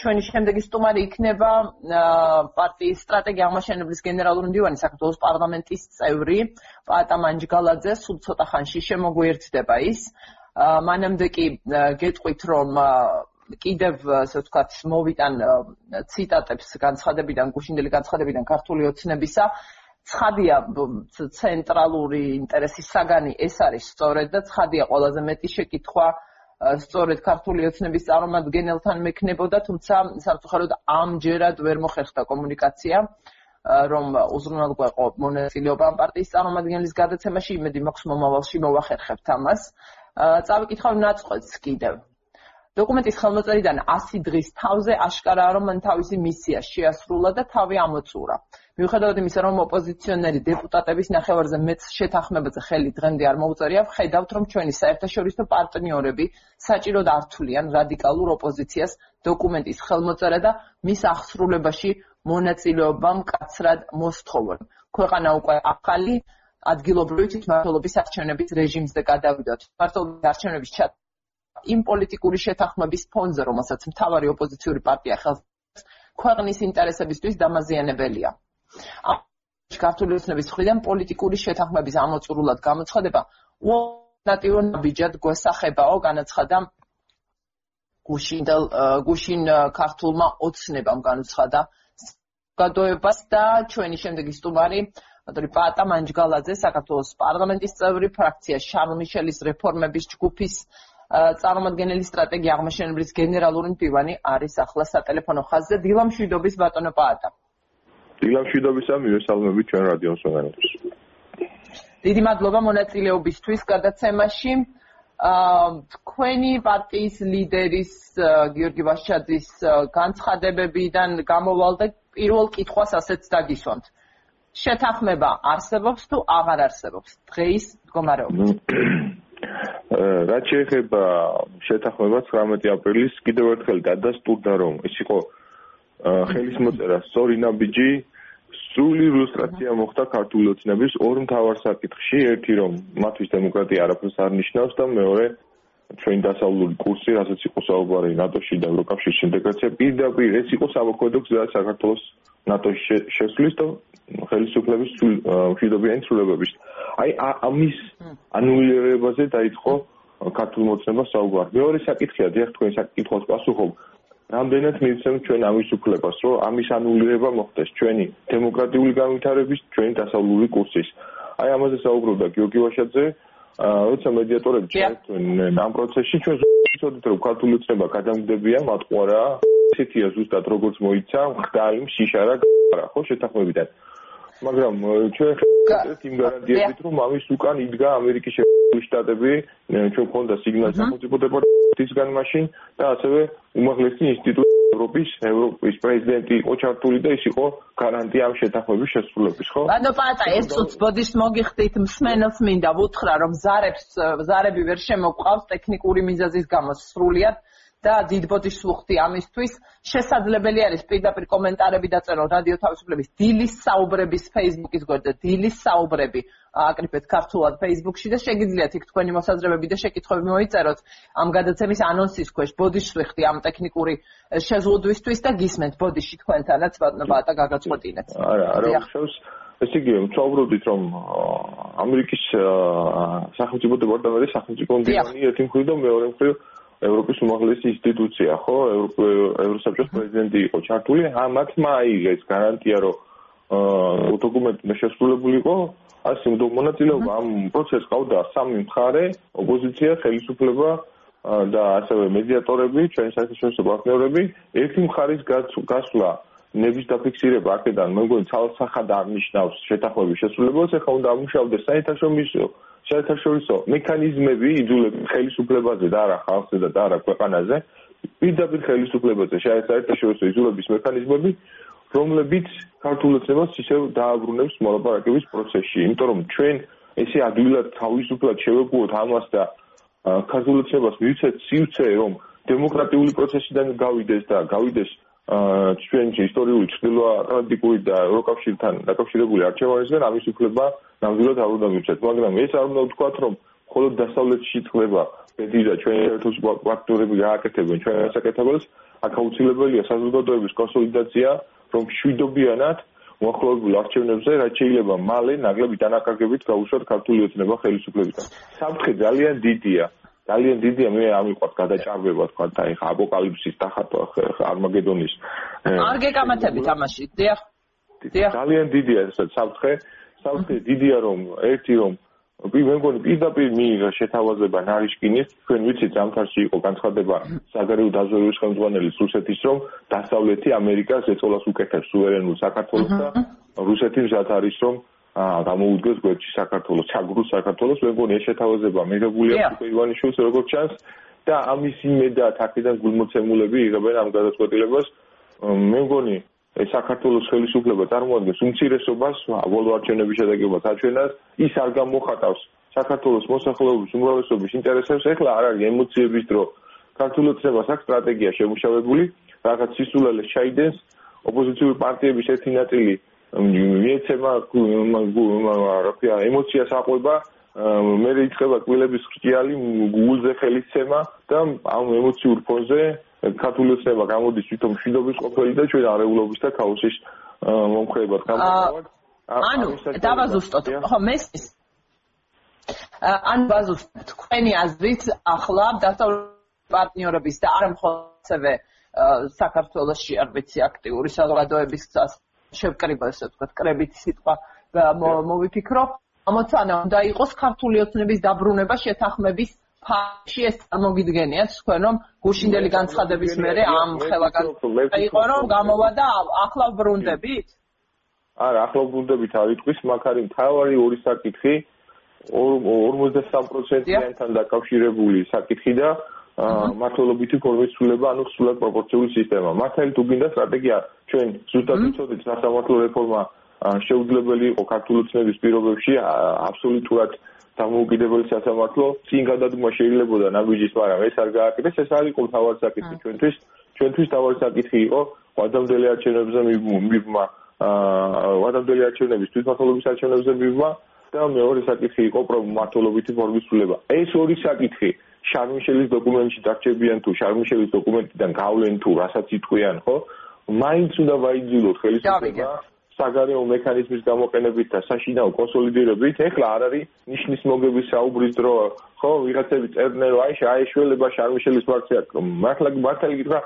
ჩვენი შემდეგი სტუმარი იქნება პარტიის სტრატეგია აღმაშენებლის გენერალური მდივანი საქართველოს პარლამენტის წევრი პატა მანჯგალაძე სულ ცოტა ხანში შემოგვიერთდება ის. მანამდე კი გეტყვით რომ კიდევ ასე ვთქვათ მოვიტან ციტატებს განცხადებიდან გუშინდელი განცხადებიდან ქართული ოცნებისა ცხადია ცენტრალური ინტერესის საგანი ეს არის სწორედ და ცხადია ყველაზე მეტი შეკითხვა სწორედ ქართული ოცნების წარმომადგენელთან მექნებოდა, თუმცა სამწუხაროდ ამჯერად ვერ მოხერხდა კომუნიკაცია რომ უზრუნველყო მონაწილეობა პარტიის წარმომადგენლის გადაცემაში, იმედი მაქვს მომავალში მოვახერხებთ ამას. წავიკითხავ ნაწყვეტს კიდევ. დოკუმენტის ხელმოწერიდან 100 დღის თავზე აშკარაა რომ მან თავისი მისია შეასრულა და თავი ამოწურა. მიუხედავად იმისა, რომ ოპოზიციონერი დეპუტატების ნახევარზე მეც შეთანხმებაზე ხელი დღემდე არ მოუწერია, ხედავთ რომ ჩვენი საერთაშორისო პარტნიორები საჭიროდ ართულიან რადიკალურ ოპოზიციას დოკუმენტის ხელმოწერა და მის აღსრულებაში მონაწილეობა მკაცრად მოსთხოვონ. ქვეყანა უკვე ახალი ადგილობრივი თვითმმართველობის არჩევნების რეჟიმზე გადავიდა. თვითმმართველობის არჩევნების ჩატარება იმ პოლიტიკური შეთანხმების ფონზე, რომელსაც მთავარი ოპოზიციური პარტია ხელს ქვეყნის ინტერესებისთვის დამაზიანებელია. ამ ქართული ოცნების მხრიდან პოლიტიკური შეთანხმების ამოწურულად გამოცხადება უალტერნატივო ნაბიჯად გვესახებაო განაცხადა გუშინდელ გუშინ ქართულმა ოცნებამ განაცხადა გადოებას და ჩვენი შემდეგი სტუმარი ბატონი პატა მანჯგალაძე საქართველოს პარლამენტის წევრი ფრაქცია შარლ მიშელის რეფორმების ჯგუფის წარმომადგენელი სტრატეგია აღმაშენებლის გენერალური მდივანი არის ახლა სატელეფონო ხაზზე დილამშვიდობის ბატონო პაატა. დილამშვიდობისა მივესალმები ჩვენ რადიოს უნარებს. დიდი მადლობა მონაწილეობისთვის გადაცემაში. აა თქვენი პარტიის ლიდერის გიორგი ვაშჩაძის განცხადებებიდან გამოვალ და პირველ კითხვას ასეც დაგისვამთ. შეთანხმება არსებობს თუ აღარ არსებობს დღეის მდგომარეობაში? რაც შეეხება შეთანხმებას 19 აპრილის კიდევ ერთხელ დადასტურდა რომ ის იყო ხელის მოწერა. სწორი ნაბიჯი სრული ილუსტრაცია მოხდა ქართული ოცნების ორ მთავარ საკითხში. ერთი რომ მათთვის დემოკრატია არაფერს არ ნიშნავს და მეორე ჩვენ დასავლური კურსი რასაც იყო საუბარი ნატოში და ევროკავშირის ინტეგრაცია პირდაპირ ეს იყო სამოქმედო გზა საქართველოს ნატოში შესვლის და ხელისუფლების მშვიდობიანი ცვლილებების. აი ამის ანულირებაზე დაიწყო ქართულ მოცნებას საუბარი. მეორე საკითხია, დიახ თქვენ საკითხს პასუხობ. რამდენად მივცემთ ჩვენ ამის უფლებას, რომ ამის ანულირება მოხდეს ჩვენი დემოკრატიული განვითარების, ჩვენი დასავლური კურსის. აი ამაზე საუბრობდა გიორგი ვაშაძე, როცა მედიატორები ჩართვნენ ამ პროცესში, ჩვენ ვიცოდით, რომ ქართული ოცნება გადამგდებია მათყوارა, ისეთია ზუსტად როგორც მოიცა, ხდალი, შიშარა, ხო შეთანხმებიდან. მაგრამ ჩვენ ხეთ იმ გარანტიებით რომ ამის უკან იდგა ამერიკის შეერთებული შტატები ჩვენ ქონდა სიგნალი სახელმწიფო დეპარტამენტისგან მაშინ და ასევე უმაღლესი ინსტიტუტი ევროპის ევროპის პრეზიდენტი იყო ჩართული და ის იყო გარანტია ამ შეთანხმების შესრულების ხო? ანუ პატა ეს წუთს ბოდიშ მოგიხდით მსმენელს მინდა ვუთხრა რომ ზარებს ზარები ვერ შემოყავს ტექნიკური მიზეზის გამო. სრულიად და დიდბოდის სუხთი ამისთვის. შესაძლებელი არის პირდაპირ კომენტარები დაწერო რადიო თავისუფლების დილის საუბრების Facebook-ის გვერდზე დილის საუბრები. აკრიფეთ ქართულად Facebook-ში და შეგიძლიათ იქ თქვენი მოსაზრებები და შეკითხვები მოიწეროთ. ამ გადაცემის ანონსის ქვეშ ბოდის სუხთი ამ ტექნიკური შეზღუდვისთვის და გისმენთ ბოდიში თქვენთანაც ბატა გაგაწყვეტინეთ. არა არა ხშავს ესე იგი ვწაუბრობდით რომ ამერიკის სახელმწიფო დეპარტამენტის სახელმწიფო მდივანი ერთი მხრიდან მეორე მხრიდან ევროპის უმაღლესი ინსტიტუცია, ხო? ევროსაბჭოს პრეზიდენტი იყო ჩართული. ამათმა აიღეს გარანტია, რომ აა დოკუმენტი შესრულებული იყო. ასე მონაწილეობა ამ პროცესს ყავდა სამი მხარე, ოპოზიცია, ხელისუფლება და ასევე მედიატორები, ჩვენი საერთაშორისო პარტნიორები. ერთი მხარის გასვლა ნების დაფიქსირება აქედან მე მგონი ცალსახად აღნიშნავს შეთანხმების შესრულებას, ეხლა უნდა ამუშავდეს საერთაშორისო საერთაშორისო მექანიზმები იძულებს ხელისუფლებაზე და არა ხალხზე და არა ქვეყანაზე. პირდაპირ ხელისუფლებაზე საერთაშორისო იძულების მექანიზმები რომლებიც ქართულოცებას ისევ დააბრუნებს მოლაპარაკების პროცესში. იმიტომ რომ ჩვენ ესე ადვილად თავისუფლად შევეგუოთ ამას და ქართულოცებას მივცეთ სივრცე რომ დემოკრატიული პროცესიდან გავიდეს და გავიდეს ჩვენი ისტორიული ჩრდილოატლანტიკური და ევროკავშირთან დაკავშირებული არჩევანისგან ამის უფლება ნამდვილად არ უნდა მივცეთ, მაგრამ ეს არ უნდა ვთქვათ, რომ მხოლოდ დასავლეთში ხდება ბედი და ჩვენი ერთუს ფაქტორები გააკეთებენ ჩვენ ასაკეთებელს, აქ აუცილებელია საზოგადოების კონსოლიდაცია, რომ შვიდობიანად მოახლოებულ არჩევნებზე რაც შეიძლება მალე ნაგლები დანაკარგებით გაუშვათ ქართული ოცნება ხელისუფლებიდან. საფრთხე ძალიან დიდია. ძალიან დიდია მე ამიყვათ გადაჭარბება თქვა და ეხა აპოკალიფსის დახატვა არმაგედონის არ გეკამათებით ამაში დიახ ძალიან დიდია ეს საფრთხე საფრთხე დიდია რომ ერთი რომ მე მგონი პირდაპირ მიიღა შეთავაზება ნარიშკინის თქვენ ვიცით ზამთარში იყო განცხადება საგარეო დაზვერვის ხელმძღვანელის რუსეთის რომ დასავლეთი ამერიკას ეწოლას უკეთებს სუვერენულ საქართველოს და რუსეთი მზად არის რომ გამოუდგეს გვერდში საქართველოს ჩაგროს საქართველოს მე მგონი ეს შეთავაზება მიღებულია უკვე ივანიშვილს როგორც ჩანს და ამის იმედად აქედან გულმოცემულები იღებენ ამ გადაწყვეტილებას. მე მგონი ეს საქართველოს ხელისუფლება წარმოადგენს უმცირესობას ბოლო არჩევნების შედეგებას აჩვენას ის არ გამოხატავს საქართველოს მოსახლეობის უმრავლესობის ინტერესებს. ეხლა არ არის ემოციების დრო. საქართველოს ცებას აქვს სტრატეგია შემუშავებული რაღაც სისულელეს ჩაიდენს ოპოზიციური პარტიების ერთი ნაწილი მიეცემა რა ემოციას აყვება მე რიცხება კვილების ხრჭიალი გულზე ხელისცემა და ამ ემოციურ ფონზე ქართული ოცნება გამოდის თვითონ მშვიდობის ყოფილი და ჩვენ არეულობის და ქაოსის მომხრეებად გამოვიდეთ. ანუ დავაზუსტოთ. ხო, მესმის. ან ბაზუსტოთ თქვენი აზრით ახლა დასავლური პარტნიორების და არ მხოლოდ საქართველოსში არ ვიცი აქტიური საზოგადოების შევკრიბა ესე ვთქვათ, კრებითი სიტყვა მოვიფიქრო. ამოცანა უნდა იყოს ქართული ოცნების დაბრუნება შეთანხმების ფაში ეს წარმოგიდგენიათ თქვენ რომ გუშინდელი განცხადების მერე ამ ხელაგან იყო რომ გამოვა და ახლა ბრუნდებით? არა, ახლა ბრუნდებით არ იტყვის, მაგარი თავარი ორი საკითხი 53%-იანთან დაკავშირებული საკითხი და მართლობითი ფორმის ცვლილება, ანუ სულად პროპორციული სისტემა. მართალი თუ გინდა სტრატეგია, ჩვენ ზუსტად ვიცოდით, სასამართლო რეფორმა შეუძლებელი იყო ქართული ცნების პირობებში აბსოლუტურად დამოუკიდებელი სასამართლო წინ გადადგმა შეიძლებოდა ნაბიჯის, მაგრამ ეს არ გააკეთეს, ეს არ იყო თავად საკითხი ჩვენთვის. ჩვენთვის თავად საკითხი იყო ვადამდელი არჩევნებზე მიბმა აა ვადამდელი არჩევნების თვითმმართველობის არჩევნებზე მიბმა და მეორე საკითხი იყო პრომართოლობითი ფორმის ცვლილება. ეს ორი საკითხი შარმიშელის დოკუმენტში დარჩებიან თუ შარმიშელის დოკუმენტიდან გავლენ თუ რასაც იტყვიან, ხო? მაინც უნდა ვაიძულოთ ხელისუფლება საგარეო მექანიზმის გამოყენებით და საშინაო კონსოლიდირებით, ეხლა არ არის ნიშნის მოგების საუბრის დრო, ხო, ვიღაცები წერდნენ, რომ აი შეაიშველება შარმიშელის ფრაქცია, მართლა მართალი გითხრა,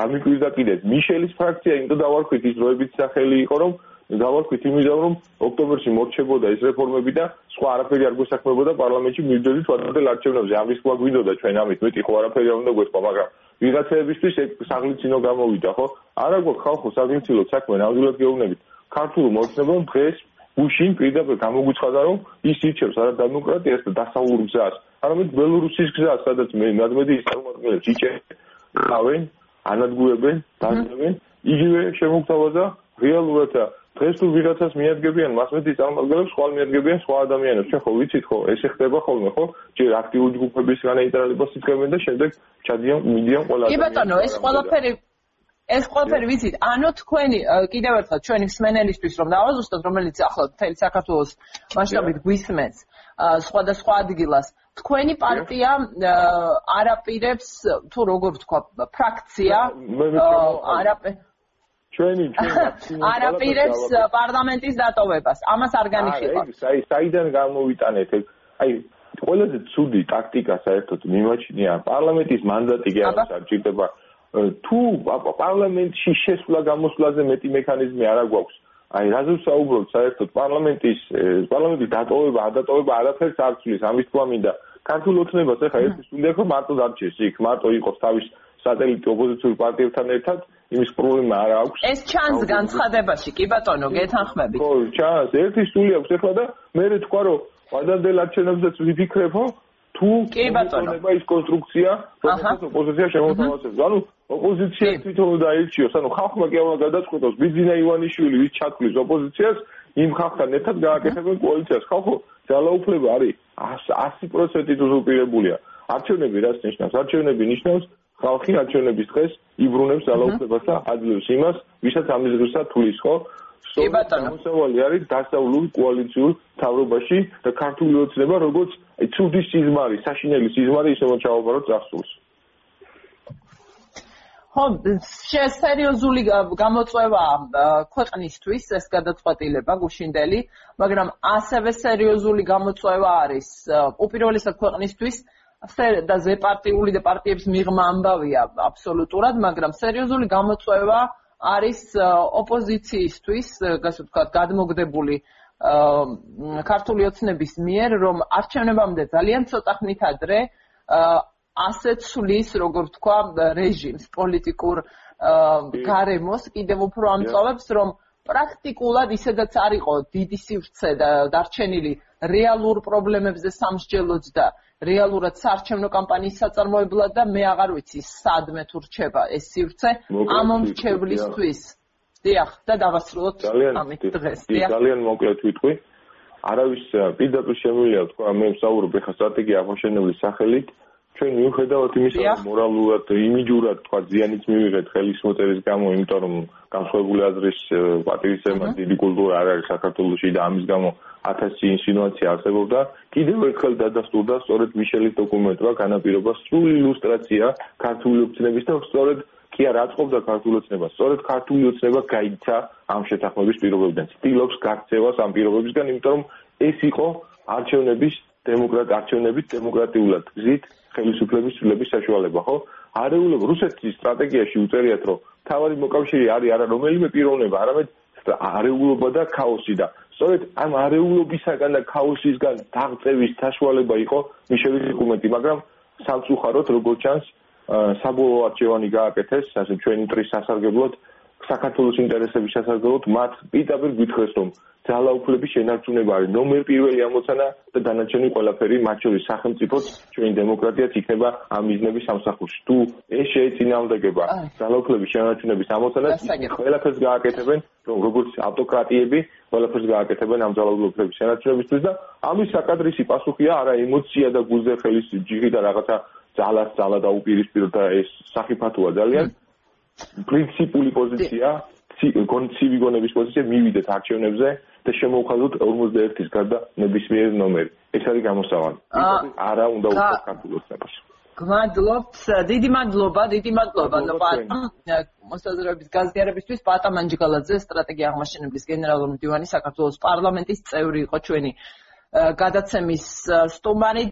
გამიკვირდა კიდე მიშელის ფრაქცია, იმდო დავარქვით ის დროებით სახელი იყო, რომ დავარქვით იმიდან, რომ ოქტომბერში მორჩებოდა ეს რეფორმები და სხვა არაფერი არ გასაქმებოდა პარლამენტში მივიდოდით ვადადელ არჩევნებზე. ამის ყვა გვინდოდა ჩვენ ამით, მეტი ხო არაფერი არ უნდა გვესყვა, მაგრამ ვიღაცებისთვის ეს საგლიცინო გამოვიდა, ხო? არა გვაქვს ხალხო საგლიცინო საქმე, ნამდვილად გეუბნებით. ქართულ მოწმებამ დღეს უშინ პირდაპირ გამოგვიცხადა რომ ის ირჩევს არა დემოკრატიას და დასავლურ გზას, არამედ ბელორუსის გზას, სადაც მე ნადმედი ის წარმოგიდგენთ იჭერავენ, ანადგურებენ, დაძებენ, იგივე შემოგთავაზა რეალურად დღეს თუ ვიღაცას მიადგებიან მასმედიის წარმომადგენლებს, ხვალ მიადგებიან სხვა ადამიანებს. ჩვენ ხო ვიცით ხო, ესე ხდება ხოლმე ხო? ჯერ აქტიური ჯგუფებისგან ინტერესებას იწევენ და შემდეგ ჩადიან მიდიან ყველა ადამიანი. კი ბატონო, ეს ყველაფერი ეს ყველაფერი ვიცით, ანუ თქვენი კიდევ ერთხელ ჩვენი მსმენელისთვის რომ დავაზუსტოთ, რომელიც ახლა მთელი საქართველოს მასშტაბით გვისმენს სხვადასხვა ადგილას, თქვენი პარტია არაპირებს თუ როგორ ვთქვა, ფრაქცია არაპირ ჩვენი ჩვენი არაპირებს პარლამენტის დატოვებას. ამას არ განიხილავთ. აი, საიდან გამოვიტანეთ? აი, ყველაზე ცუდი ტაქტიკა საერთოდ მიმაჩნია პარლამენტის მანდატი კი არ საჭიროება. თუ პარლამენტში შესვლა გამოსვლაზე მეტი მექანიზმი არ აქვს აი რაზე საუბრობთ საერთოდ პარლამენტის პარლამენტის დატოვება ადატოვება არაფერს არ ცვლის ამის თქვა მინდა ქართულ ოცნებას ახლა ეს უნდა ხო მარტო დარჩეს იქ მარტო იყოს თავის სატელიტ ოპოზიციურ პარტიებთან ერთად იმის პრობლემა არ აქვს. ეს ჩანს განცხადებაში კი ბატონო გეთანხმებით. ხო ჩანს ერთი სული აქვს ახლა და მე თქვა რომ ვადანდელ არჩევნებზეც ვიფიქრებ ხო თუ კი ბატონო. ის კონსტრუქცია რომელიც ოპოზიცია შემოთავაზებს ანუ ოპოზიცია თვითონ უნდა აირჩიოს ანუ ხალხმა კი აღარ გადაწყვეტოს ბიძინა ივანიშვილი ვის ჩათვლის ოპოზიციას იმ ხალხთან ერთად გააკეთებენ კოალიციას. ხალხო ძალაუფლება არის 100% უზრუნველებულია არჩევნები რას ნიშნავს? არჩევნები ნიშნავს ხალხი არჩევნების დღეს იბრუნებს ძალაუფლებას და აძლევს იმას ვისაც ამის დღესა თulis ხო კი ბატონო. მოსავალი არის დასავლურ კოალიციურ თავრობაში და ქართული ოცნება როგორც ცუდი სიზმარი, საშინელი სიზმარი ისე მოჩაობაროთ წახსულს. ხო, სერიოზული გამოწვევა ქვეყნისთვის ეს გადაწყვეტილება გუშინდელი, მაგრამ ასევე სერიოზული გამოწვევა არის უპირველესად ქვეყნისთვის და ზეპარტიული და პარტიების მიღმა ამბავია აბსოლუტურად, მაგრამ სერიოზული გამოწვევა არის ოპოზიციისთვის, ასე ვთქვათ, გადმოგდებული ქართული ოცნების მიერ, რომ არჩევნებამდე ძალიან ცოტა ხნით ადრე ასეთ სulis, როგორ თქვა, რეჟიმს, პოლიტიკურ გარემოს კიდევ უფრო ამწოვებს, რომ პრაქტიკულად ისედაც არ იყო დიდი სივრცე და დარჩენილი რეალურ პრობლემებზე სამსჯელოც და რეალურად საარჩევნო კამპანიის საწარმოებლად და მე აღარ ვიცი სადმე თუ რჩება ეს სივრცე ამ მრჩევლისთვის. დიახ, და დავასრულოთ ამით დღეს. დიახ, ძალიან მოკლედ ვიტყვი. არავის პირდაპირ შემიძლია თქვა მე ვსაუბრობ ახლა სტრატეგია აღმოჩენილი სახელით. ჩვენ მიუხედავად იმისა, რომ მორალურად, იმიჯურად თქვა ზიანიც მივიღეთ ხელის მოწერის გამო, იმიტომ რომ განსხვავებული აზრის პატრიცემა დიდი კულტურა არ არის საქართველოსში და ამის გამო ათასი ინსინუაცია არსებობდა, კიდევ ერთხელ დადასტურდა სწორედ მიშელის დოკუმენტმა განაპირობა სრული ილუსტრაცია ქართული ოცნების და სწორედ კი არ აწყობდა ქართული ოცნება, სწორედ ქართული ოცნება გაიცა ამ შეთანხმების პირობებიდან. ცდილობს გაქცევას ამ პირობებისგან, იმიტომ რომ ეს იყო არჩევნების დემოკრატ არჩევნების დემოკრატიულად გზით ხელისუფლების ცვლილების საშუალება, ხო? არეულობა რუსეთის სტრატეგიაში უწერიათ, რომ თავარი მოკავშირე არის არა რომელიმე პიროვნება, არამედ არეულობა და ქაოსი და სწორედ ამ არეულობისაგან და ქაოსისგან დაღწევის საშუალება იყო მიშელის დოკუმენტი, მაგრამ სამწუხაროდ როგორც ჩანს საბოლოო არჩევანი გააკეთეს, ასე ჩვენი ტრის სასარგებლოდ საქართველოს ინტერესების შესაძლებლად მათ პირდაპირ გითხრეს რომ ძალაუფლების შენარჩუნება არის. ნომერ პირველი ამოცანა და დანარჩენი ყველაფერი მათ შორის სახელმწიფოც ჩვენი დემოკრატიაც იქნება ამ მიზნების სამსახურში. თუ ეს შეეწინააღმდეგება ძალაუფლების შენარჩუნების ამოცანას ყველაფერს გააკეთებენ რომ როგორც ავტოკრატიები ყველაფერს გააკეთებენ ამ ძალაუფლების შენარჩუნებისთვის და ამის საკადრისი პასუხია არა ემოცია და გულზე ხელის ჯირი და რაღაცა ძალას ძალა დაუპირისპირო და ეს საფათოა ძალიან პრინციპული პოზიცია, კონცივი გონების პოზიცია მივიდეთ არჩევნებზე და შემოვხაზოთ 51-ის გარდა ნებისმიერ ნომერი. ეს არის გამოსავალი. არა უნდა უცხო ქართულოცებას. გმადლობთ, დიდი მადლობა, დიდი მადლობა მოსაზრების გაზიარებისთვის პატა მანჯგალაძე, სტრატეგია აღმაშენებლის გენერალური მდივანი საქართველოს პარლამენტის წევრი იყო ჩვენი გადაცემის სტუმარი.